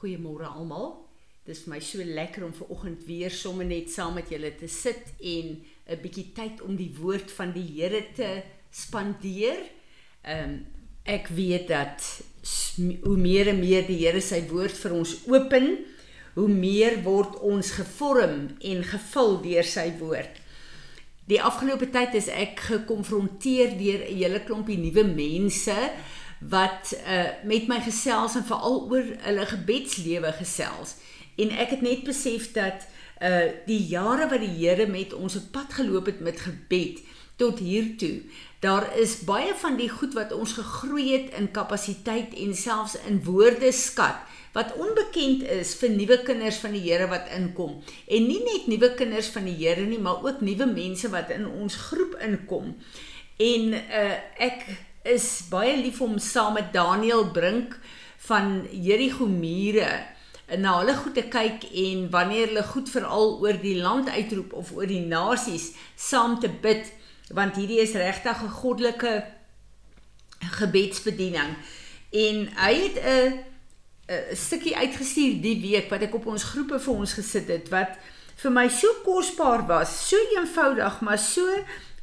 Goeiemôre almal. Dis vir my so lekker om ver oggend weer sommer net saam met julle te sit en 'n bietjie tyd om die woord van die Here te spandeer. Ehm um, ek weet dat hoe meer en meer die Here sy woord vir ons open, hoe meer word ons gevorm en gevul deur sy woord. Die afgelope tyd is ek gekonfronteer deur 'n hele klompie nuwe mense wat uh, met my gesels en veral oor hulle gebedslewe gesels. En ek het net besef dat uh die jare wat die Here met ons op pad geloop het met gebed tot hier toe, daar is baie van die goed wat ons gegroei het in kapasiteit en selfs in woordeskat wat onbekend is vir nuwe kinders van die Here wat inkom. En nie net nuwe kinders van die Here nie, maar ook nuwe mense wat in ons groep inkom. En uh ek is baie lief om saam met Daniel Brink van Jericho Mure na hulle goed te kyk en wanneer hulle goed veral oor die land uitroep of oor die nasies saam te bid want hierdie is regtig 'n goddelike gebedsbediening. En hy het 'n 'n stukkie uitgestuur die week wat ek op ons groepe vir ons gesit het wat vir my so kosbaar was, so eenvoudig maar so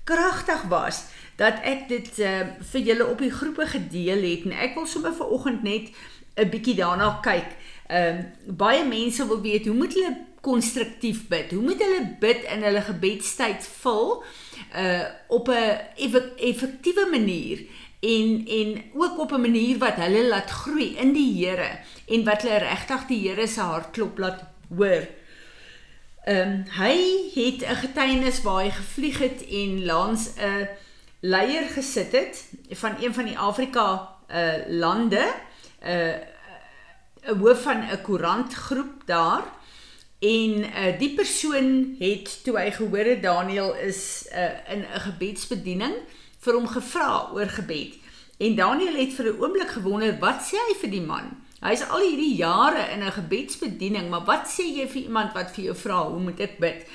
kragtig was dat ek dit uh, vir julle op die groepe gedeel het en ek wil sommer vir oggend net 'n bietjie daarna kyk. Ehm uh, baie mense wil weet hoe moet hulle konstruktief bid? Hoe moet hulle bid in hulle gebedstyd vul uh op 'n effektiewe manier en en ook op 'n manier wat hulle laat groei in die Here en wat hulle regtig die Here se hartklop laat hoor. Ehm um, hy het 'n getuienis waar hy gevlieg het en langs 'n leier gesit het van een van die Afrika uh lande, 'n uh, 'n hoof van 'n koerantgroep daar. En uh die persoon het toe hy gehoor het Daniel is uh in 'n gebedsbediening vir hom gevra oor gebed. En Daniel het vir 'n oomblik gewonder, wat sê hy vir die man? Hy's al hierdie jare in 'n gebedsbediening, maar wat sê jy vir iemand wat vir jou vra, hoe moet ek bid?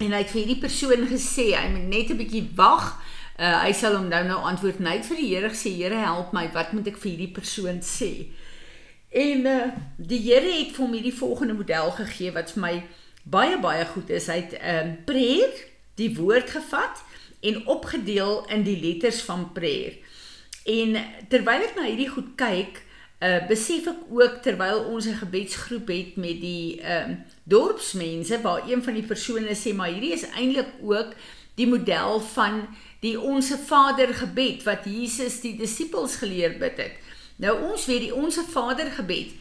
En hy het vir hierdie persoon gesê, hy moet net 'n bietjie wag. Uh, hy sal hom nou nou antwoord. Net vir die Here sê Here help my. Wat moet ek vir hierdie persoon sê? En uh, die Here het vir hom hierdie volgende model gegee wat vir my baie baie goed is. Hy het um, prayer die woord gevat en opgedeel in die letters van prayer. En terwyl ek na hierdie goed kyk Uh, besef ek ook terwyl ons 'n gebedsgroep het met die ehm uh, dorpsmense waar een van die persone sê maar hierdie is eintlik ook die model van die onsse Vader gebed wat Jesus die disippels geleer bid het. Nou ons weet die onsse Vader gebed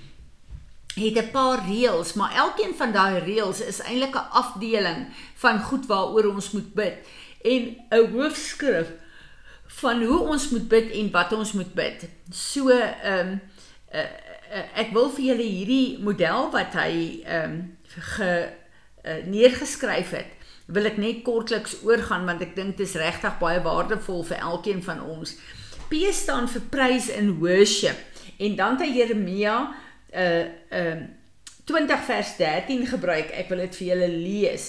het 'n paar reëls, maar elkeen van daai reëls is eintlik 'n afdeling van goed waaroor ons moet bid en 'n hoofskrif van hoe ons moet bid en wat ons moet bid. So ehm um, uh, uh, ek wil vir julle hierdie model wat hy ehm um, ge uh, neergeskryf het wil ek net kortliks oorgaan want ek dink dit is regtig baie waardevol vir elkeen van ons. P staan vir praise and worship en dan het Jeremia uh um uh, 20 vers 13 gebruik. Ek wil dit vir julle lees.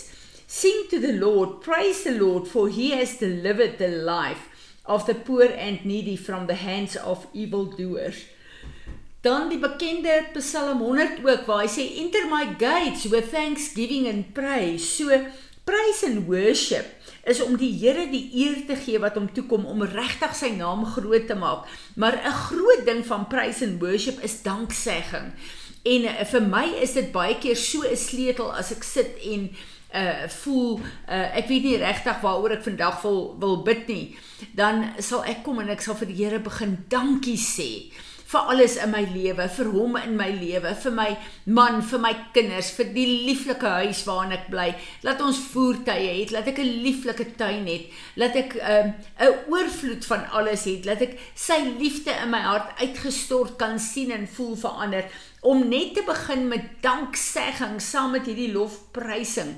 Sing to the Lord, praise the Lord for he has delivered the life of the poor and needy from the hands of evildoers. Dan die bekende Psalm 100 ook waar hy sê enter my gates with thanksgiving and praise. So Praise and worship is om die Here die eer te gee wat hom toekom om regtig sy naam groot te maak. Maar 'n groot ding van praise and worship is danksegging. En uh, vir my is dit baie keer so 'n sleutel as ek sit en uh voel uh ek weet nie regtig waaroor ek vandag wil wil bid nie dan sal ek kom en ek sal vir die Here begin dankie sê vir alles in my lewe, vir hom in my lewe, vir my man, vir my kinders, vir die lieflike huis waarin ek bly. Laat ons voertuie het, laat ek 'n lieflike tuin het, laat ek 'n um, 'n oorvloed van alles het, laat ek sy liefde in my hart uitgestort kan sien en voel verander om net te begin met danksegging saam met hierdie lofprysing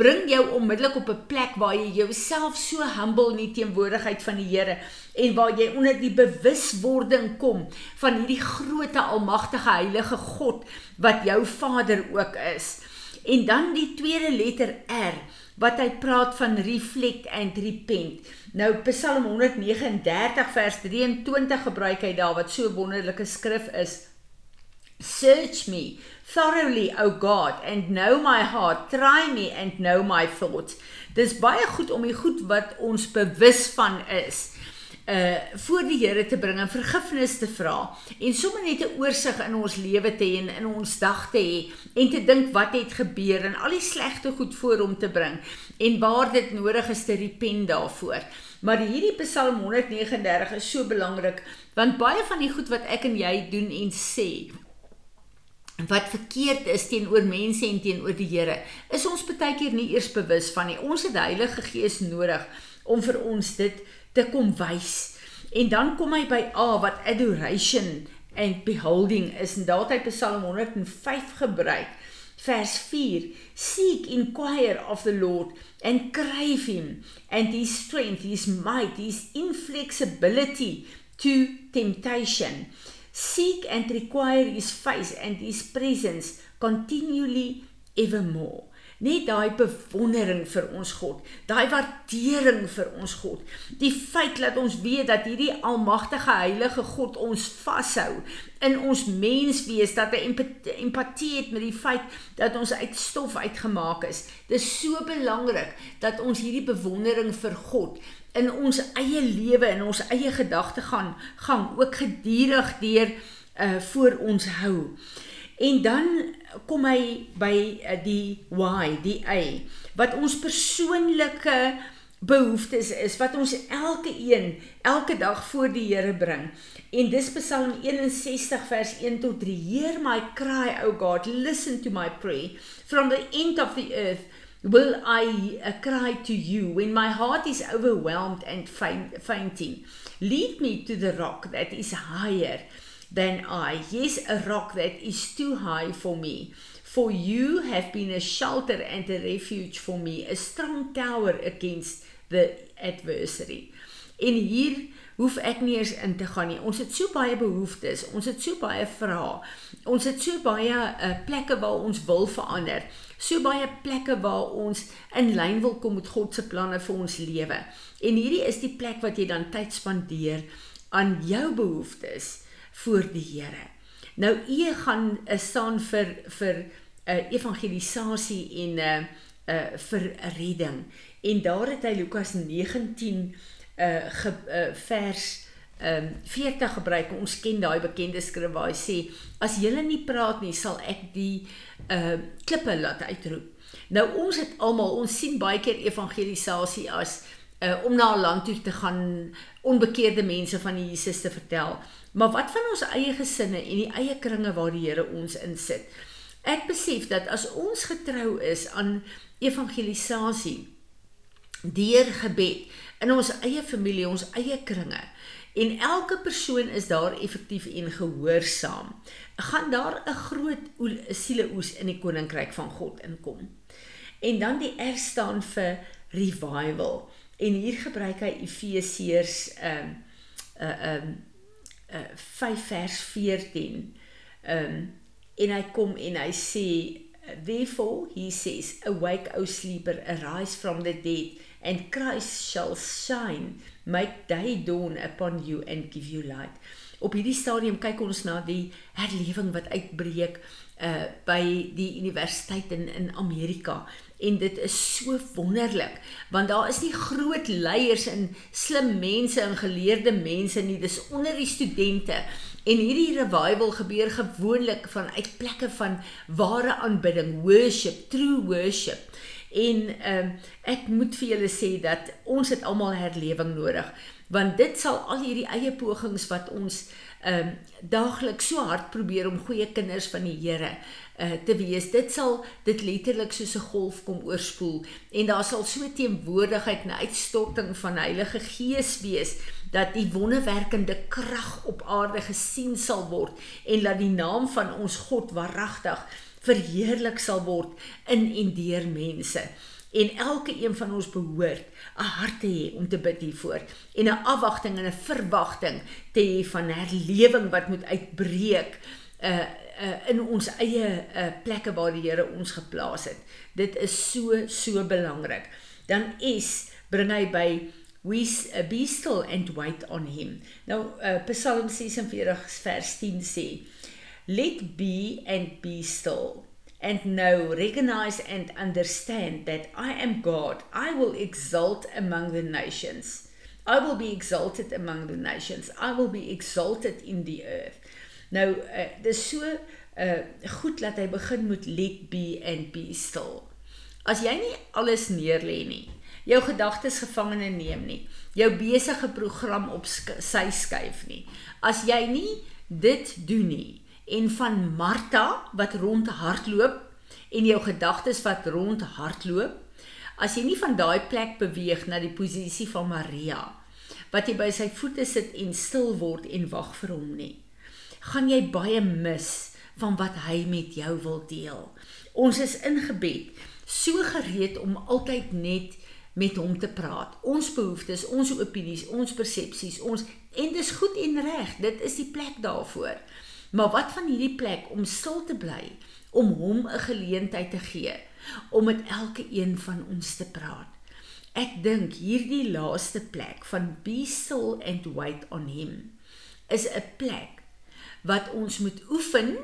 bring jou onmiddellik op 'n plek waar jy jouself so humble in die teenwoordigheid van die Here en waar jy onder die bewuswording kom van hierdie groot almagtige heilige God wat jou Vader ook is. En dan die tweede letter R wat hy praat van reflect and repent. Nou Psalm 139 vers 23 gebruik hy daar wat so wonderlike skrif is. Search me thoroughly, O God, and know my heart. Try me and know my thoughts. Dis baie goed om die goed wat ons bewus van is uh voor die Here te bring en vergifnis te vra en sommer net 'n oorsig in ons lewe te hê en in ons dag te hê en te dink wat het gebeur en al die slegte goed voor hom te bring en waar dit nodig is te repent daarvoor. Maar hierdie Psalm 139 is so belangrik want baie van die goed wat ek en jy doen en sê wat verkeerd is teenoor mense en teenoor die Here, is ons baie keer nie eers bewus van nie. Ons het die Heilige Gees nodig om vir ons dit te kom wys. En dan kom hy by A wat adoration and beholding is en daar het hy Psalm 105 gebruik. Vers 4: Seek inquire of the Lord and crave him and his strength, his might, his inflexibility to temptation. Seek and require his face and his presence continually evermore. Net daai bewondering vir ons God, daai waardering vir ons God. Die feit dat ons weet dat hierdie almagtige heilige God ons vashou in ons menswees dat hy empatie het met die feit dat ons uit stof uitgemaak is. Dis so belangrik dat ons hierdie bewondering vir God in ons eie lewe en ons eie gedagte gaan gaan ook gedurig deur uh voor ons hou. En dan kom hy by uh, die why, die A, wat ons persoonlike behoeftes is wat ons elke een elke dag voor die Here bring. En dis Psalm 61 vers 1 tot 3. Hear my cry, O God, listen to my prayer from the end of the earth will I uh, cry to you when my heart is overwhelmed and faint, fainting. Lead me to the rock that is higher than I. Yes, a rock that is too high for me. For you have been a shelter and a refuge for me, a strong tower against the adversary. En hier hoef ek nie eens in te gaan nie. Ons het so baie behoeftes, ons het so baie vrae. Ons het so baie uh, plekke waar ons wil verander so baie plekke waar ons in lyn wil kom met God se planne vir ons lewe. En hierdie is die plek wat jy dan tyd spandeer aan jou behoeftes voor die Here. Nou u gaan uh, staan vir vir 'n uh, eh, evangelisasie en 'n uh, eh, 'n uh, vir redding. En daar het hy Lukas 19 uh, ge, uh vers ehm um, 40 gebruik. Ons ken daai bekende skrif waar hy sê as julle nie praat nie, sal ek die ehm uh, klippe laat uitroep. Nou ons het almal ons sien baie keer evangelisasie as uh, om na 'n land toe te gaan onbekeerde mense van Jesus te vertel. Maar wat van ons eie gesinne en die eie kringe waar die Here ons insit? Ek besef dat as ons getrou is aan evangelisasie deur gebed in ons eie familie, ons eie kringe, en elke persoon is daar effektief en gehoorsaam, gaan daar 'n groot sieleoes in die koninkryk van God inkom. En dan die R staan vir revival. En hier gebruik hy Efesiërs ehm uh ehm uh, uh 5 vers 14. Ehm um, en hy kom en hy sê therefore he says awake o sleeper arise from the dead and Christ shall shine make day dawn upon you and give you light. Op hierdie stadium kyk ons na die herlewing wat uitbreek uh by die universiteit in in Amerika. En dit is so wonderlik want daar is nie groot leiers en slim mense en geleerde mense nie dis onder die studente. En hierdie revival gebeur gewoonlik vanuit plekke van ware aanbidding worship true worship. En um, ek moet vir julle sê dat ons het almal herlewing nodig want dit sal al hierdie eie pogings wat ons ehm um, daagliks so hard probeer om goeie kinders van die Here uh, te wees. Dit sal dit letterlik soos 'n golf kom oorspoel en daar sal so teenwoordigheid en uitstorting van Heilige Gees wees dat die wonderwerkende krag op aarde gesien sal word en dat die naam van ons God waaragtig verheerlik sal word in en deur mense. En elke een van ons behoort 'n hart te hê om te bid hiervoor en 'n afwagting en 'n verwagting te hê van herlewing wat moet uitbreek uh uh in ons eie uh plekke waar die Here ons geplaas het. Dit is so so belangrik. Dan is bring hy by we uh, be still and wait on him. Nou uh Psalm 46 vers 10 sê Let be and be still. And know, recognize, and understand that I am God. I will exalt among the nations. I will be exalted among the nations. I will be exalted in the earth. Nou, uh, dis so uh goed dat hy begin met let be and be still. As jy nie alles neerlê nie, jou gedagtes gevangene neem nie, jou besige program op sy skuif nie. As jy nie dit doen nie en van Martha wat rond hardloop en jou gedagtes wat rond hardloop, as jy nie van daai plek beweeg na die posisie van Maria wat jy by sy voete sit en stil word en wag vir hom nie, gaan jy baie mis van wat hy met jou wil deel. Ons is in gebed so gereed om altyd net met hom te praat. Ons behoeftes, ons opinies, ons persepsies, ons en dis goed en reg. Dit is die plek daarvoor. Maar wat van hierdie plek om stil te bly, om hom 'n geleentheid te gee om met elke een van ons te praat. Ek dink hierdie laaste plek van be still and wait on him is 'n plek wat ons moet oefen,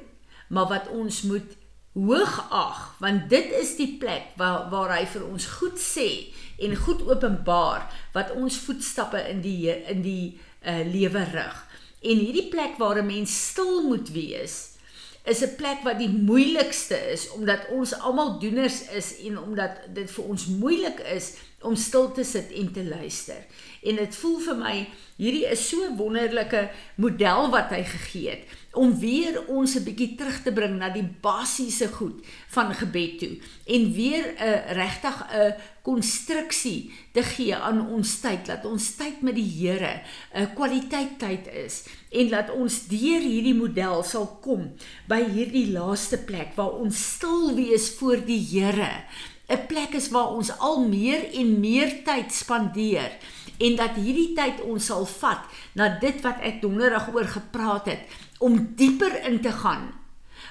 maar wat ons moet hoog ag want dit is die plek waar waar hy vir ons goed sê en goed openbaar wat ons voetstappe in die in die uh, lewe rig. En hierdie plek waar 'n mens stil moet wees is 'n plek wat die moeilikste is omdat ons almal doeners is en omdat dit vir ons moeilik is om stil te sit en te luister. En dit voel vir my hierdie is so 'n wonderlike model wat hy gegee het om weer ons 'n bietjie terug te bring na die basiese goed van gebed toe en weer 'n uh, regtig 'n konstruksie te gee aan ons tyd dat ons tyd met die Here 'n uh, kwaliteit tyd is en dat ons deur hierdie model sal kom by hierdie laaste plek waar ons stil wees voor die Here 'n plek is waar ons al meer en meer tyd spandeer en dat hierdie tyd ons sal vat na dit wat ek donderdag oor gepraat het om dieper in te gaan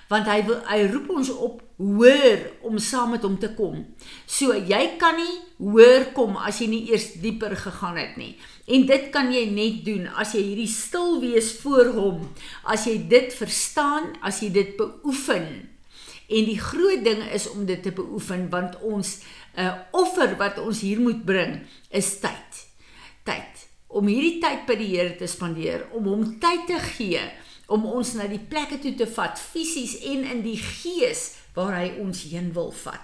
want hy wil hy roep ons op hoor om saam met hom te kom. So jy kan nie hoor kom as jy nie eers dieper gegaan het nie. En dit kan jy net doen as jy hierdie stil wees voor hom, as jy dit verstaan, as jy dit beoefen. En die groot ding is om dit te beoefen want ons 'n uh, offer wat ons hier moet bring is tyd. Tyd om hierdie tyd by die Here te spandeer, om hom tyd te gee om ons na die plekke toe te vat fisies en in die gees waar hy ons heen wil vat.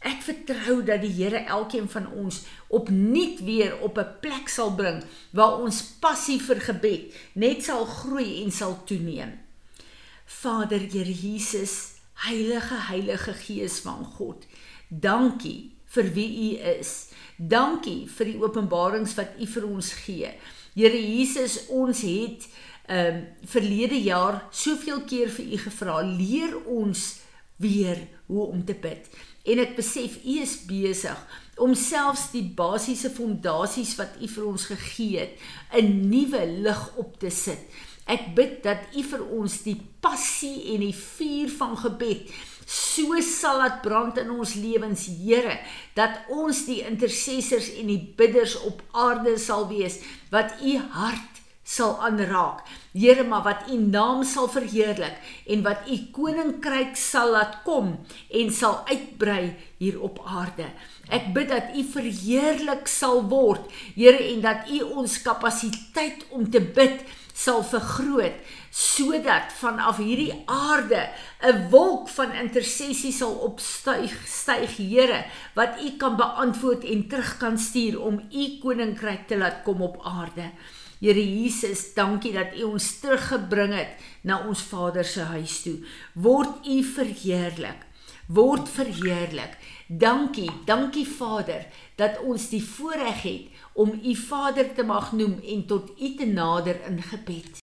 Ek vertrou dat die Here elkeen van ons opnuut weer op 'n plek sal bring waar ons passie vir gebed net sal groei en sal toeneem. Vader Here Jesus, Heilige Heilige Gees van God. Dankie vir wie U is. Dankie vir die openbarings wat U vir ons gee. Here Jesus, ons het ehm um, verlede jaar soveel keer vir U gevra, leer ons weer hoe om te bid. En ek besef U is besig om selfs die basiese fondasies wat U vir ons gegee het, 'n nuwe lig op te sit. Ek bid dat U vir ons die passie en die vuur van gebed so sal laat brand in ons lewens, Here, dat ons die intercessors en die bidders op aarde sal wees wat U hart sal aanraak. Here, maar wat U naam sal verheerlik en wat U koninkryk sal laat kom en sal uitbrei hier op aarde. Ek bid dat U verheerlik sal word, Here, en dat U ons kapasiteit om te bid sal vergroot sodat vanaf hierdie aarde 'n wolk van intersessie sal opstyg styg Here wat u kan beantwoord en terug kan stuur om u koninkryk te laat kom op aarde. Here Jesus, dankie dat u ons teruggebring het na ons Vader se huis toe. Word u verheerlik. Word verheerlik. Dankie, dankie Vader dat ons die voorreg het om u Vader te mag noem en tot u te nader in gebed.